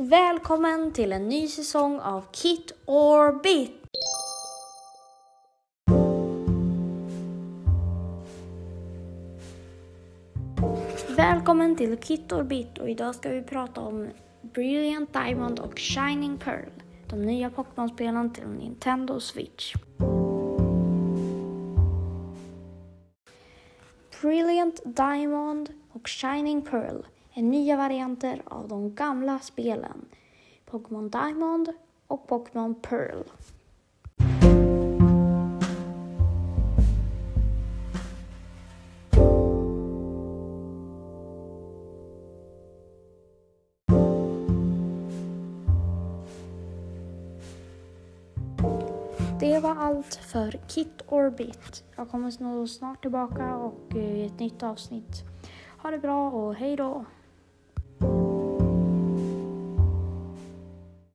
Välkommen till en ny säsong av Kit Orbit! Välkommen till Kit Orbit och idag ska vi prata om Brilliant Diamond och Shining Pearl. De nya Pokémon-spelen till Nintendo Switch. Brilliant Diamond och Shining Pearl nya varianter av de gamla spelen Pokémon Diamond och Pokémon Pearl. Det var allt för Kit Orbit. Jag kommer snart tillbaka och eh, i ett nytt avsnitt. Ha det bra och hej då!